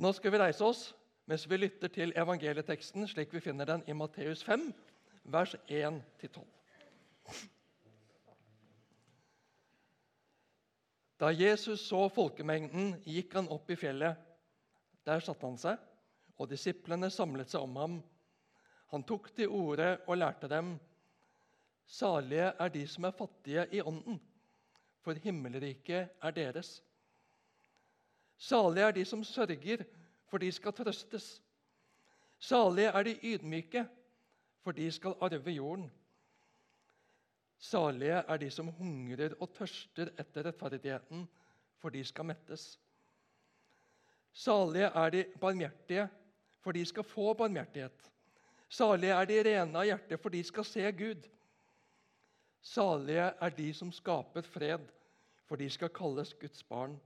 Nå skal vi reise oss mens vi lytter til evangelieteksten slik vi finner den i Matteus 5, vers 1-12. Da Jesus så folkemengden, gikk han opp i fjellet. Der satte han seg, og disiplene samlet seg om ham. Han tok til orde og lærte dem.: Salige er de som er fattige i ånden, for himmelriket er deres. Salige er de som sørger, for de skal trøstes. Salige er de ydmyke, for de skal arve jorden. Salige er de som hungrer og tørster etter rettferdigheten, for de skal mettes. Salige er de barmhjertige, for de skal få barmhjertighet. Salige er de rene av hjerte, for de skal se Gud. Salige er de som skaper fred, for de skal kalles Guds barn.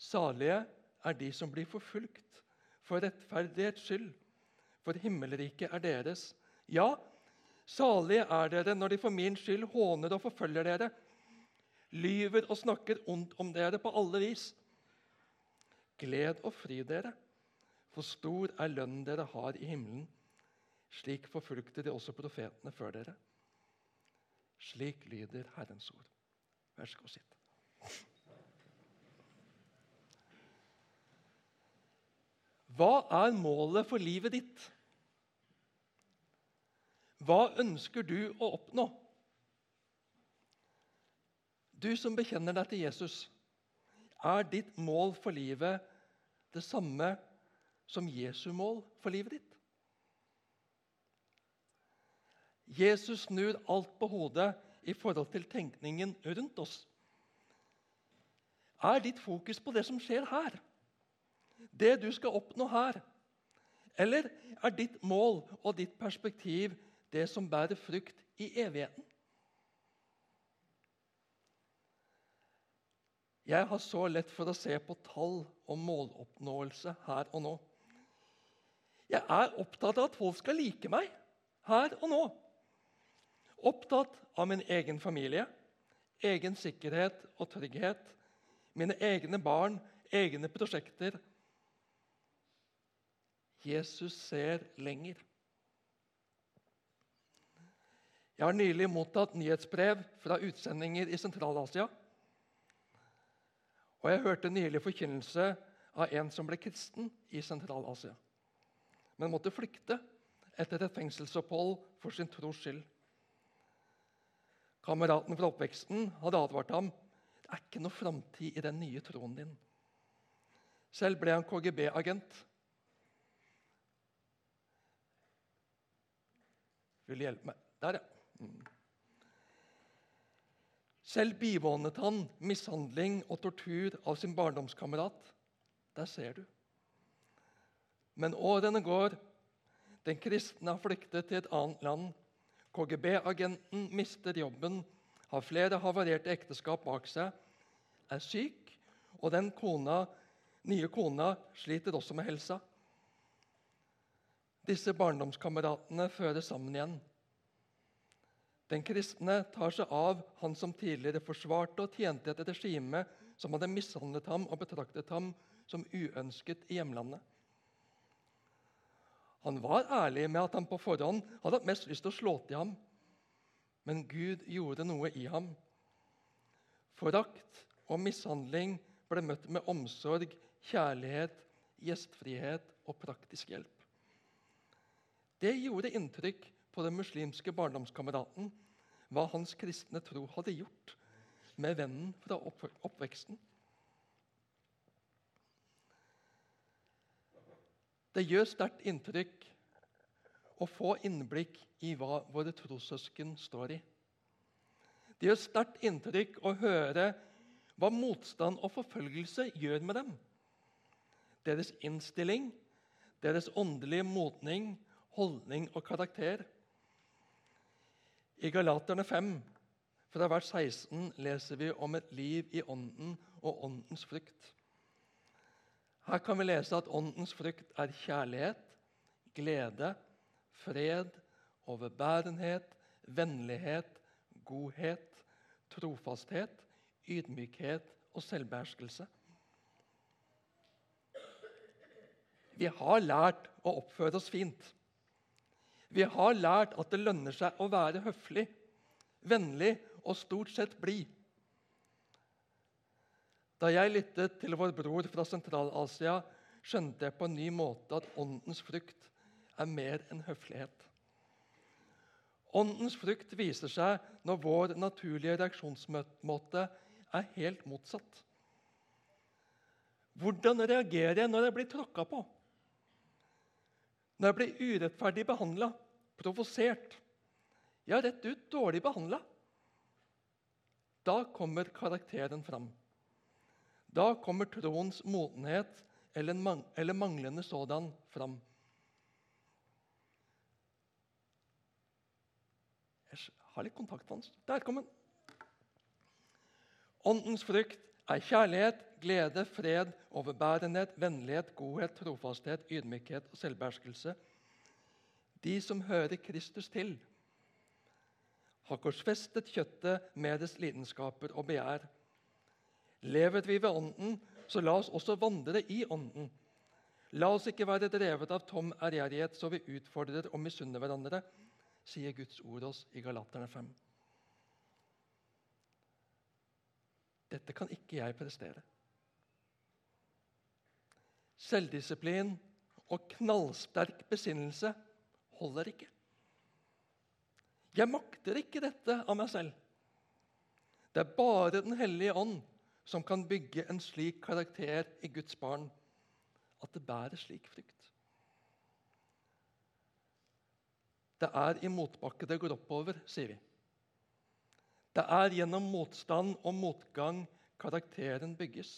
Salige er de som blir forfulgt for rettferdighets skyld, for himmelriket er deres. Ja, salige er dere når de for min skyld håner og forfølger dere, lyver og snakker ondt om dere på alle vis. Gled og fri dere, for stor er lønnen dere har i himmelen. Slik forfulgte de også profetene før dere. Slik lyder Herrens ord. Vær så god, sitt. Hva er målet for livet ditt? Hva ønsker du å oppnå? Du som bekjenner deg til Jesus, er ditt mål for livet det samme som Jesu mål for livet ditt? Jesus snur alt på hodet i forhold til tenkningen rundt oss. Er ditt fokus på det som skjer her? Det du skal oppnå her? Eller er ditt mål og ditt perspektiv det som bærer frukt i evigheten? Jeg har så lett for å se på tall og måloppnåelse her og nå. Jeg er opptatt av at folk skal like meg her og nå. Opptatt av min egen familie, egen sikkerhet og trygghet, mine egne barn, egne prosjekter. Jesus ser lenger. Jeg har nylig mottatt nyhetsbrev fra utsendinger i Sentral-Asia. Og jeg hørte nylig forkynnelse av en som ble kristen i Sentral-Asia, men måtte flykte etter et fengselsopphold for sin tros skyld. Kameraten fra oppveksten hadde advart ham det er ikke noe framtid i den nye troen din. Selv ble han KGB-agent. Vil hjelpe meg? Der, ja. Mm. Selv bivånet han mishandling og tortur av sin barndomskamerat. Der ser du. Men årene går. Den kristne har flyktet til et annet land. KGB-agenten mister jobben, har flere havarerte ekteskap bak seg, er syk, og den kona, nye kona sliter også med helsa. Disse barndomskameratene fører sammen igjen. Den kristne tar seg av han som tidligere forsvarte og tjente et regime som hadde mishandlet ham og betraktet ham som uønsket i hjemlandet. Han var ærlig med at han på forhånd hadde hatt mest lyst til å slå til ham. Men Gud gjorde noe i ham. Forakt og mishandling ble møtt med omsorg, kjærlighet, gjestfrihet og praktisk hjelp. Det gjorde inntrykk på den muslimske barndomskameraten hva hans kristne tro hadde gjort med vennen fra oppveksten. Det gjør sterkt inntrykk å få innblikk i hva våre trossøsken står i. Det gjør sterkt inntrykk å høre hva motstand og forfølgelse gjør med dem. Deres innstilling, deres åndelige modning, holdning og karakter. I Galaterne 5, fra vers 16, leser vi om et liv i Ånden og Åndens frukt. Her kan vi lese at åndens frukt er kjærlighet, glede, fred, overbærenhet, vennlighet, godhet, trofasthet, ydmykhet og selvbeherskelse. Vi har lært å oppføre oss fint. Vi har lært at det lønner seg å være høflig, vennlig og stort sett blid. Da jeg lyttet til vår bror fra Sentral-Asia, skjønte jeg på en ny måte at åndens frukt er mer enn høflighet. Åndens frukt viser seg når vår naturlige reaksjonsmåte er helt motsatt. Hvordan reagerer jeg når jeg blir tråkka på? Når jeg blir urettferdig behandla, provosert, ja, rett ut dårlig behandla? Da kommer karakteren fram. Da kommer troens modenhet eller, mang eller manglende sådan fram. Jeg har litt kontakt med hans. Der kom den. Åndens frukt er kjærlighet, glede, fred, overbærenhet, vennlighet, godhet, trofasthet, ydmykhet og selvbeherskelse. De som hører Kristus til, har korsfestet kjøttet med dets lidenskaper og begjær. Lever vi ved Ånden, så la oss også vandre i Ånden. La oss ikke være drevet av tom ærgjerrighet, så vi utfordrer og misunner hverandre, sier Guds ord oss i Galaterne 5. Dette kan ikke jeg prestere. Selvdisiplin og knallsterk besinnelse holder ikke. Jeg makter ikke dette av meg selv. Det er bare Den hellige ånd som kan bygge en slik karakter i Guds barn at det bærer slik frykt. Det er i motbakke det går oppover, sier vi. Det er gjennom motstand og motgang karakteren bygges.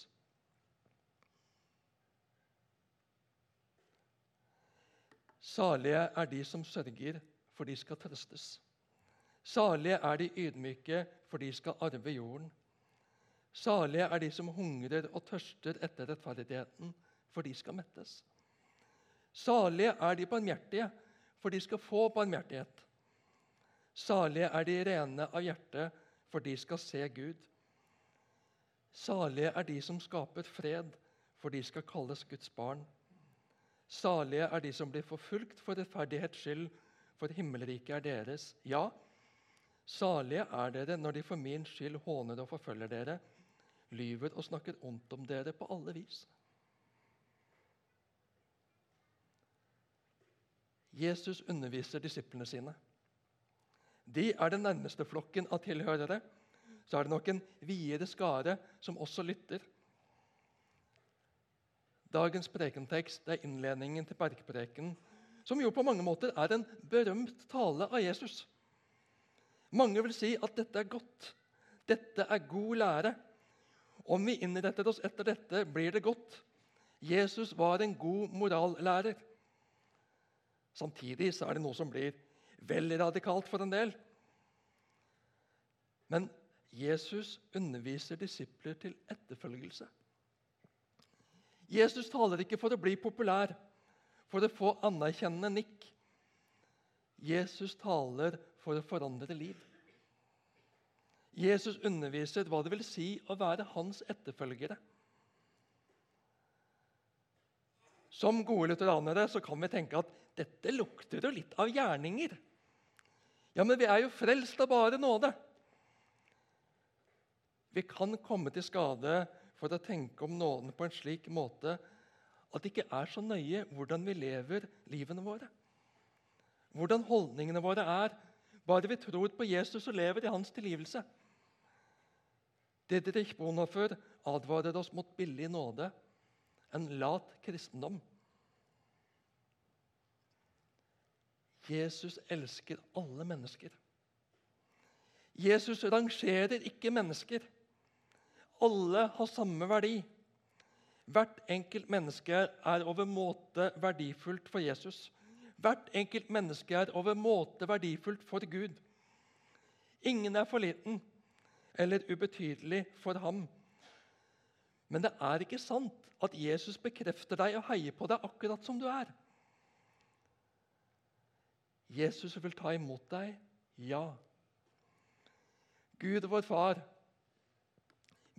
Salige er de som sørger, for de skal trøstes. Salige er de ydmyke, for de skal arve jorden. Salige er de som hungrer og tørster etter rettferdigheten, for de skal mettes. Salige er de barmhjertige, for de skal få barmhjertighet. Salige er de rene av hjerte, for de skal se Gud. Salige er de som skaper fred, for de skal kalles Guds barn. Salige er de som blir forfulgt for rettferdighets skyld, for himmelriket er deres. Ja, salige er dere når de for min skyld håner og forfølger dere, lyver og snakker ondt om dere på alle vis. Jesus underviser disiplene sine. De er den nærmeste flokken av tilhørere. Så er det nok en videre skare som også lytter. Dagens prekentekst er innledningen til bergpreken, som jo på mange måter er en berømt tale av Jesus. Mange vil si at dette er godt. Dette er god lære. Om vi innretter oss etter dette, blir det godt. Jesus var en god morallærer. Samtidig så er det noe som blir vel radikalt for en del. Men Jesus underviser disipler til etterfølgelse. Jesus taler ikke for å bli populær, for å få anerkjennende nikk. Jesus taler for å forandre liv. Jesus underviser hva det vil si å være hans etterfølgere. Som gode lutheranere så kan vi tenke at dette lukter jo litt av gjerninger. Ja, men vi er jo frelst av bare nåde. Vi kan komme til skade for å tenke om nåden på en slik måte at det ikke er så nøye hvordan vi lever livene våre. Hvordan holdningene våre er, bare vi tror på Jesus og lever i hans tilgivelse. Didrik Bonhoeffer advarer oss mot billig nåde, en lat kristendom. Jesus elsker alle mennesker. Jesus rangerer ikke mennesker. Alle har samme verdi. Hvert enkelt menneske er overmåte verdifullt for Jesus. Hvert enkelt menneske er overmåte verdifullt for Gud. Ingen er for liten eller ubetydelig for ham. Men det er ikke sant at Jesus bekrefter deg og heier på deg akkurat som du er. Jesus vil ta imot deg, ja. Gud, vår far,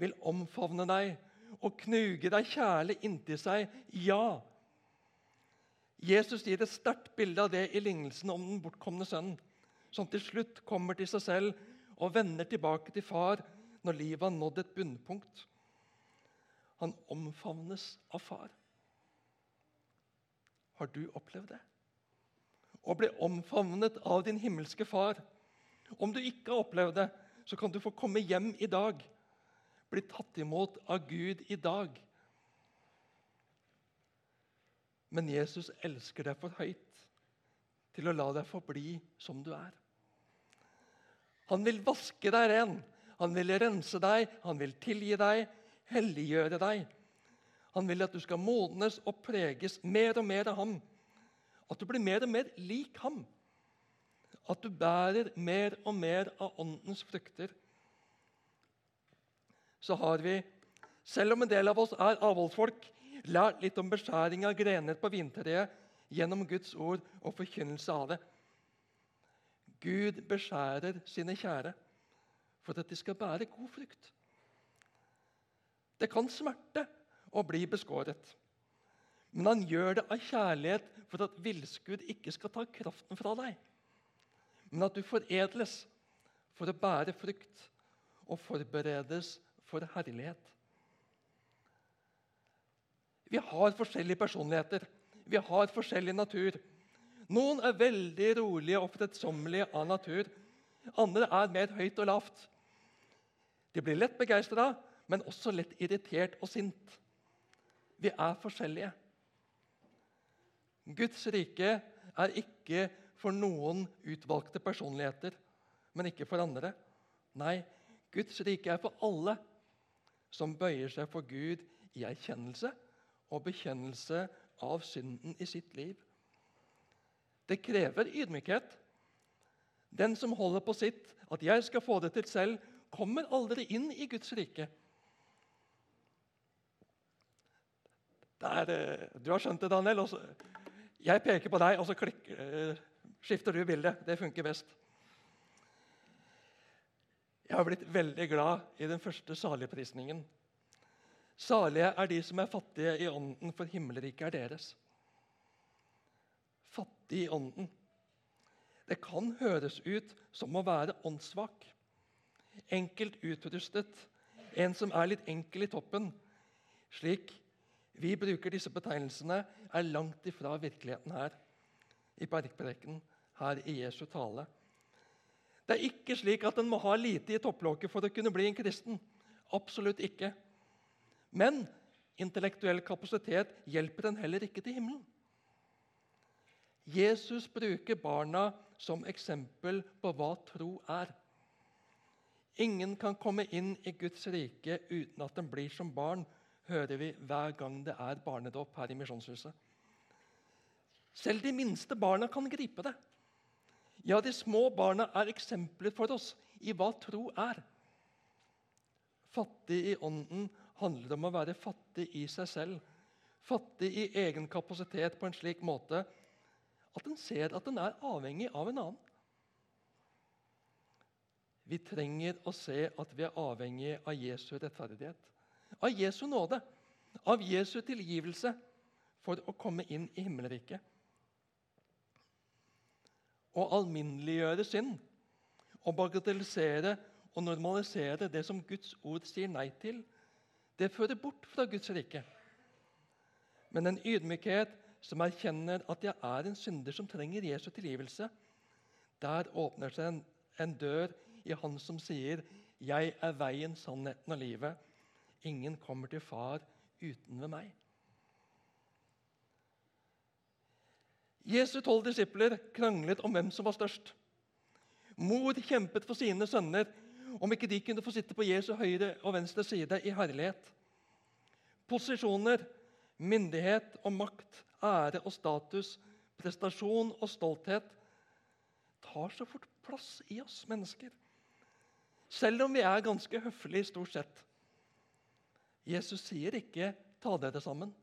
vil omfavne deg og knuge deg kjærlig inntil seg, ja. Jesus gir et sterkt bilde av det i lignelsen om den bortkomne sønnen, som til slutt kommer til seg selv og vender tilbake til far når livet har nådd et bunnpunkt. Han omfavnes av far. Har du opplevd det? Å bli omfavnet av din himmelske far. Om du ikke har opplevd det, så kan du få komme hjem i dag. Bli tatt imot av Gud i dag. Men Jesus elsker deg for høyt til å la deg forbli som du er. Han vil vaske deg ren, han vil rense deg, han vil tilgi deg, helliggjøre deg. Han vil at du skal modnes og preges mer og mer av ham. At du blir mer og mer lik ham. At du bærer mer og mer av åndens frukter. Så har vi, selv om en del av oss er avholdsfolk, lært litt om beskjæring av grener på vintreet gjennom Guds ord og forkynnelse av det. Gud beskjærer sine kjære for at de skal bære god frukt. Det kan smerte å bli beskåret, men han gjør det av kjærlighet for at villskudd ikke skal ta kraften fra deg, men at du foredles for å bære frukt og forberedes for herlighet. Vi har forskjellige personligheter. Vi har forskjellig natur. Noen er veldig rolige og fredsommelige av natur. Andre er mer høyt og lavt. De blir lett begeistra, men også lett irritert og sint. Vi er forskjellige. Guds rike er ikke for noen utvalgte personligheter, men ikke for andre. Nei, Guds rike er for alle som bøyer seg for Gud i erkjennelse og bekjennelse av synden i sitt liv. Det krever ydmykhet. Den som holder på sitt, at 'jeg skal få det til selv', kommer aldri inn i Guds rike. Der, eh, du har skjønt det, Daniel. Også, jeg peker på deg, og så klikker, eh, skifter du bilde. Det funker best. Jeg har blitt veldig glad i den første saligprisningen. Salige er de som er fattige i ånden, for himmelriket er deres fattig i ånden. Det kan høres ut som å være åndssvak. Enkelt utrustet, en som er litt enkel i toppen. Slik vi bruker disse betegnelsene, er langt ifra virkeligheten her i bergpreken, her i Jesu tale. Det er ikke slik at en må ha lite i topplokket for å kunne bli en kristen. Absolutt ikke. Men intellektuell kapasitet hjelper en heller ikke til himmelen. Jesus bruker barna som eksempel på hva tro er. Ingen kan komme inn i Guds rike uten at den blir som barn, hører vi hver gang det er barnedåp her i Misjonshuset. Selv de minste barna kan gripe det. Ja, de små barna er eksempler for oss i hva tro er. Fattig i ånden handler om å være fattig i seg selv. Fattig i egen kapasitet på en slik måte at en ser at en er avhengig av en annen. Vi trenger å se at vi er avhengig av Jesu rettferdighet, av Jesu nåde, av Jesu tilgivelse for å komme inn i himmelriket. Å alminneliggjøre synd, å bagatellisere og normalisere det som Guds ord sier nei til, det fører bort fra Guds rike. Men en ydmykhet som erkjenner at jeg er en synder som trenger Jesu tilgivelse, der åpner seg en, en dør i Han som sier, 'Jeg er veien, sannheten og livet'. Ingen kommer til Far uten ved meg. Jesu tolv disipler kranglet om hvem som var størst. Mor kjempet for sine sønner om ikke de kunne få sitte på Jesu høyre og venstre side i herlighet. Posisjoner, myndighet og makt ære og status, prestasjon og stolthet tar så fort plass i oss mennesker. Selv om vi er ganske høflige stort sett. Jesus sier ikke 'ta dere sammen'.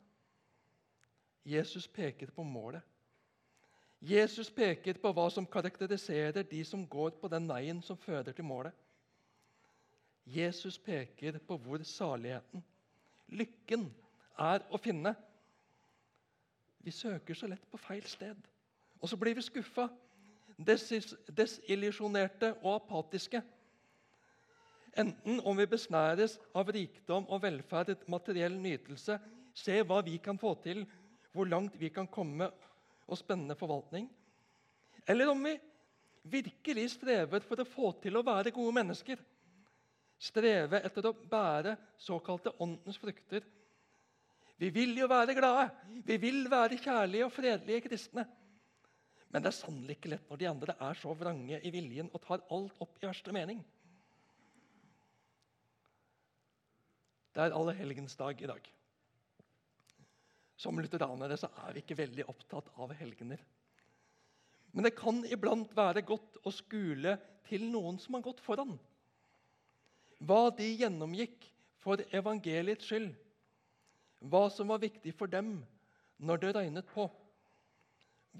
Jesus peker på målet. Jesus peker på hva som karakteriserer de som går på den veien som fører til målet. Jesus peker på hvor saligheten, lykken, er å finne Vi søker så lett på feil sted. Og så blir vi skuffa, desillusjonerte og apatiske. Enten om vi besnæres av rikdom og velferd, materiell nytelse, se hva vi kan få til, hvor langt vi kan komme, og spennende forvaltning. Eller om vi virkelig strever for å få til å være gode mennesker. Streve etter å bære såkalte åndens frukter. Vi vil jo være glade, vi vil være kjærlige og fredelige kristne. Men det er sannelig ikke lett når de andre er så vrange i viljen og tar alt opp i verste mening. Det er allehelgensdag i dag. Som lutheranere så er vi ikke veldig opptatt av helgener. Men det kan iblant være godt å skule til noen som har gått foran. Hva de gjennomgikk for evangeliets skyld. Hva som var viktig for dem når det regnet på.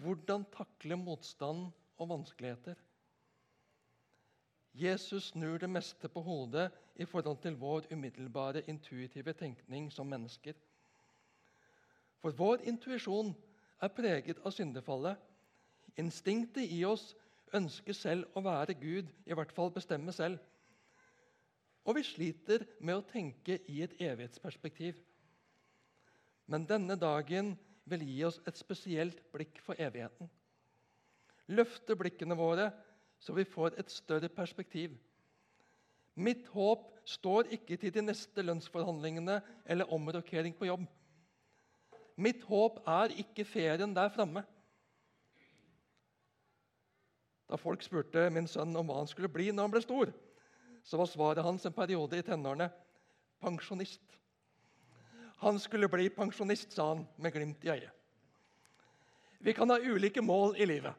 Hvordan takle motstand og vanskeligheter. Jesus snur det meste på hodet i forhold til vår umiddelbare intuitive tenkning som mennesker. For vår intuisjon er preget av syndefallet. Instinktet i oss ønsker selv å være Gud, i hvert fall bestemme selv. Og vi sliter med å tenke i et evighetsperspektiv. Men denne dagen vil gi oss et spesielt blikk for evigheten. Løfte blikkene våre så vi får et større perspektiv. Mitt håp står ikke til de neste lønnsforhandlingene eller omrokering på jobb. Mitt håp er ikke ferien der framme. Da folk spurte min sønn om hva han skulle bli når han ble stor, så var svaret hans en periode i tenårene pensjonist. Han skulle bli pensjonist, sa han med glimt i øyet. Vi kan ha ulike mål i livet.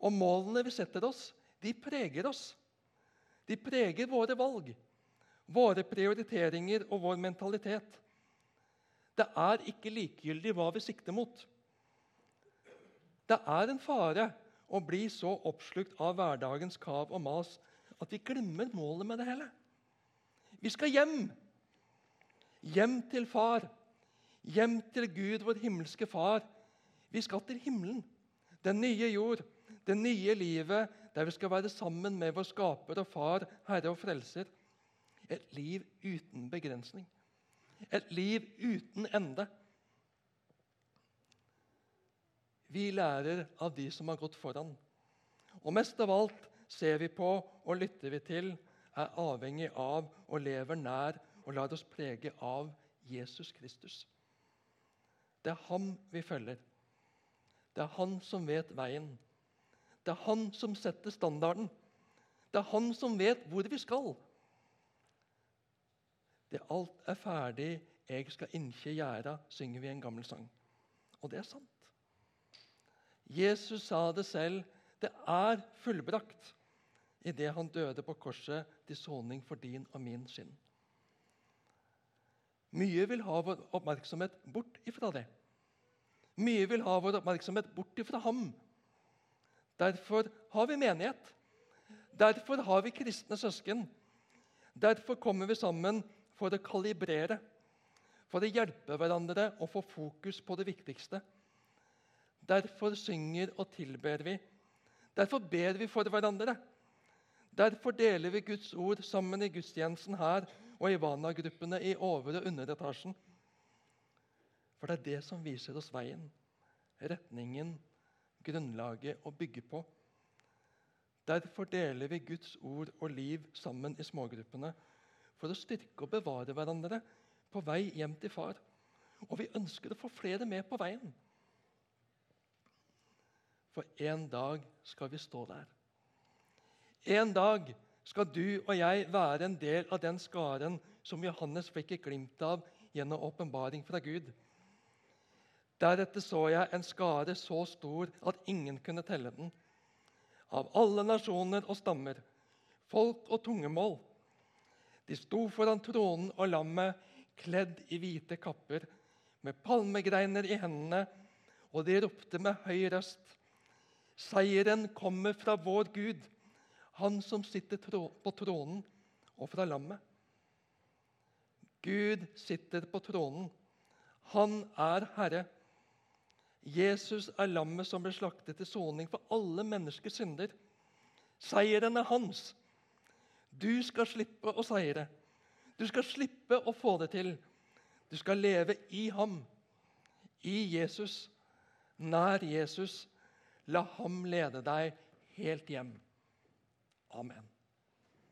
Og målene vi setter oss, de preger oss. De preger våre valg, våre prioriteringer og vår mentalitet. Det er ikke likegyldig hva vi sikter mot. Det er en fare å bli så oppslukt av hverdagens kav og mas at vi glemmer målet med det hele. Vi skal hjem. Hjem til far. Hjem til Gud, vår himmelske far. Vi skal til himmelen, den nye jord, det nye livet der vi skal være sammen med vår skaper og far, Herre og Frelser. Et liv uten begrensning. Et liv uten ende. Vi lærer av de som har gått foran. Og mest av alt ser vi på og lytter vi til, er avhengig av og lever nær og lar oss prege av Jesus Kristus. Det er ham vi følger. Det er han som vet veien. Det er han som setter standarden. Det er han som vet hvor vi skal. Det alt er ferdig, jeg skal innkje gjerda, synger vi en gammel sang. Og det er sant. Jesus sa det selv. Det er fullbrakt idet han døde på korset til soning for din og min skinn. Mye vil ha vår oppmerksomhet bort ifra det. Mye vil ha vår oppmerksomhet bort ifra ham. Derfor har vi menighet. Derfor har vi kristne søsken. Derfor kommer vi sammen for å kalibrere, for å hjelpe hverandre og få fokus på det viktigste. Derfor synger og tilber vi. Derfor ber vi for hverandre. Derfor deler vi Guds ord sammen i gudstjenesten her og i Vana-gruppene i over- og underetasjen. For det er det som viser oss veien, retningen, grunnlaget å bygge på. Derfor deler vi Guds ord og liv sammen i smågruppene for å styrke og bevare hverandre på vei hjem til far. Og vi ønsker å få flere med på veien. For en dag skal vi stå der. En dag skal du og jeg være en del av den skaren som Johannes fikk et glimt av gjennom åpenbaring fra Gud. Deretter så jeg en skare så stor at ingen kunne telle den. Av alle nasjoner og stammer, folk og tungemål. De sto foran tronen og lammet, kledd i hvite kapper, med palmegreiner i hendene, og de ropte med høy røst. Seieren kommer fra vår Gud, han som sitter på tronen, og fra lammet. Gud sitter på tronen. Han er herre. Jesus er lammet som ble slaktet til soning for alle menneskers synder. Seieren er hans. Du skal slippe å seire. Du skal slippe å få det til. Du skal leve i ham, i Jesus, nær Jesus. La ham lede deg helt hjem. Amen.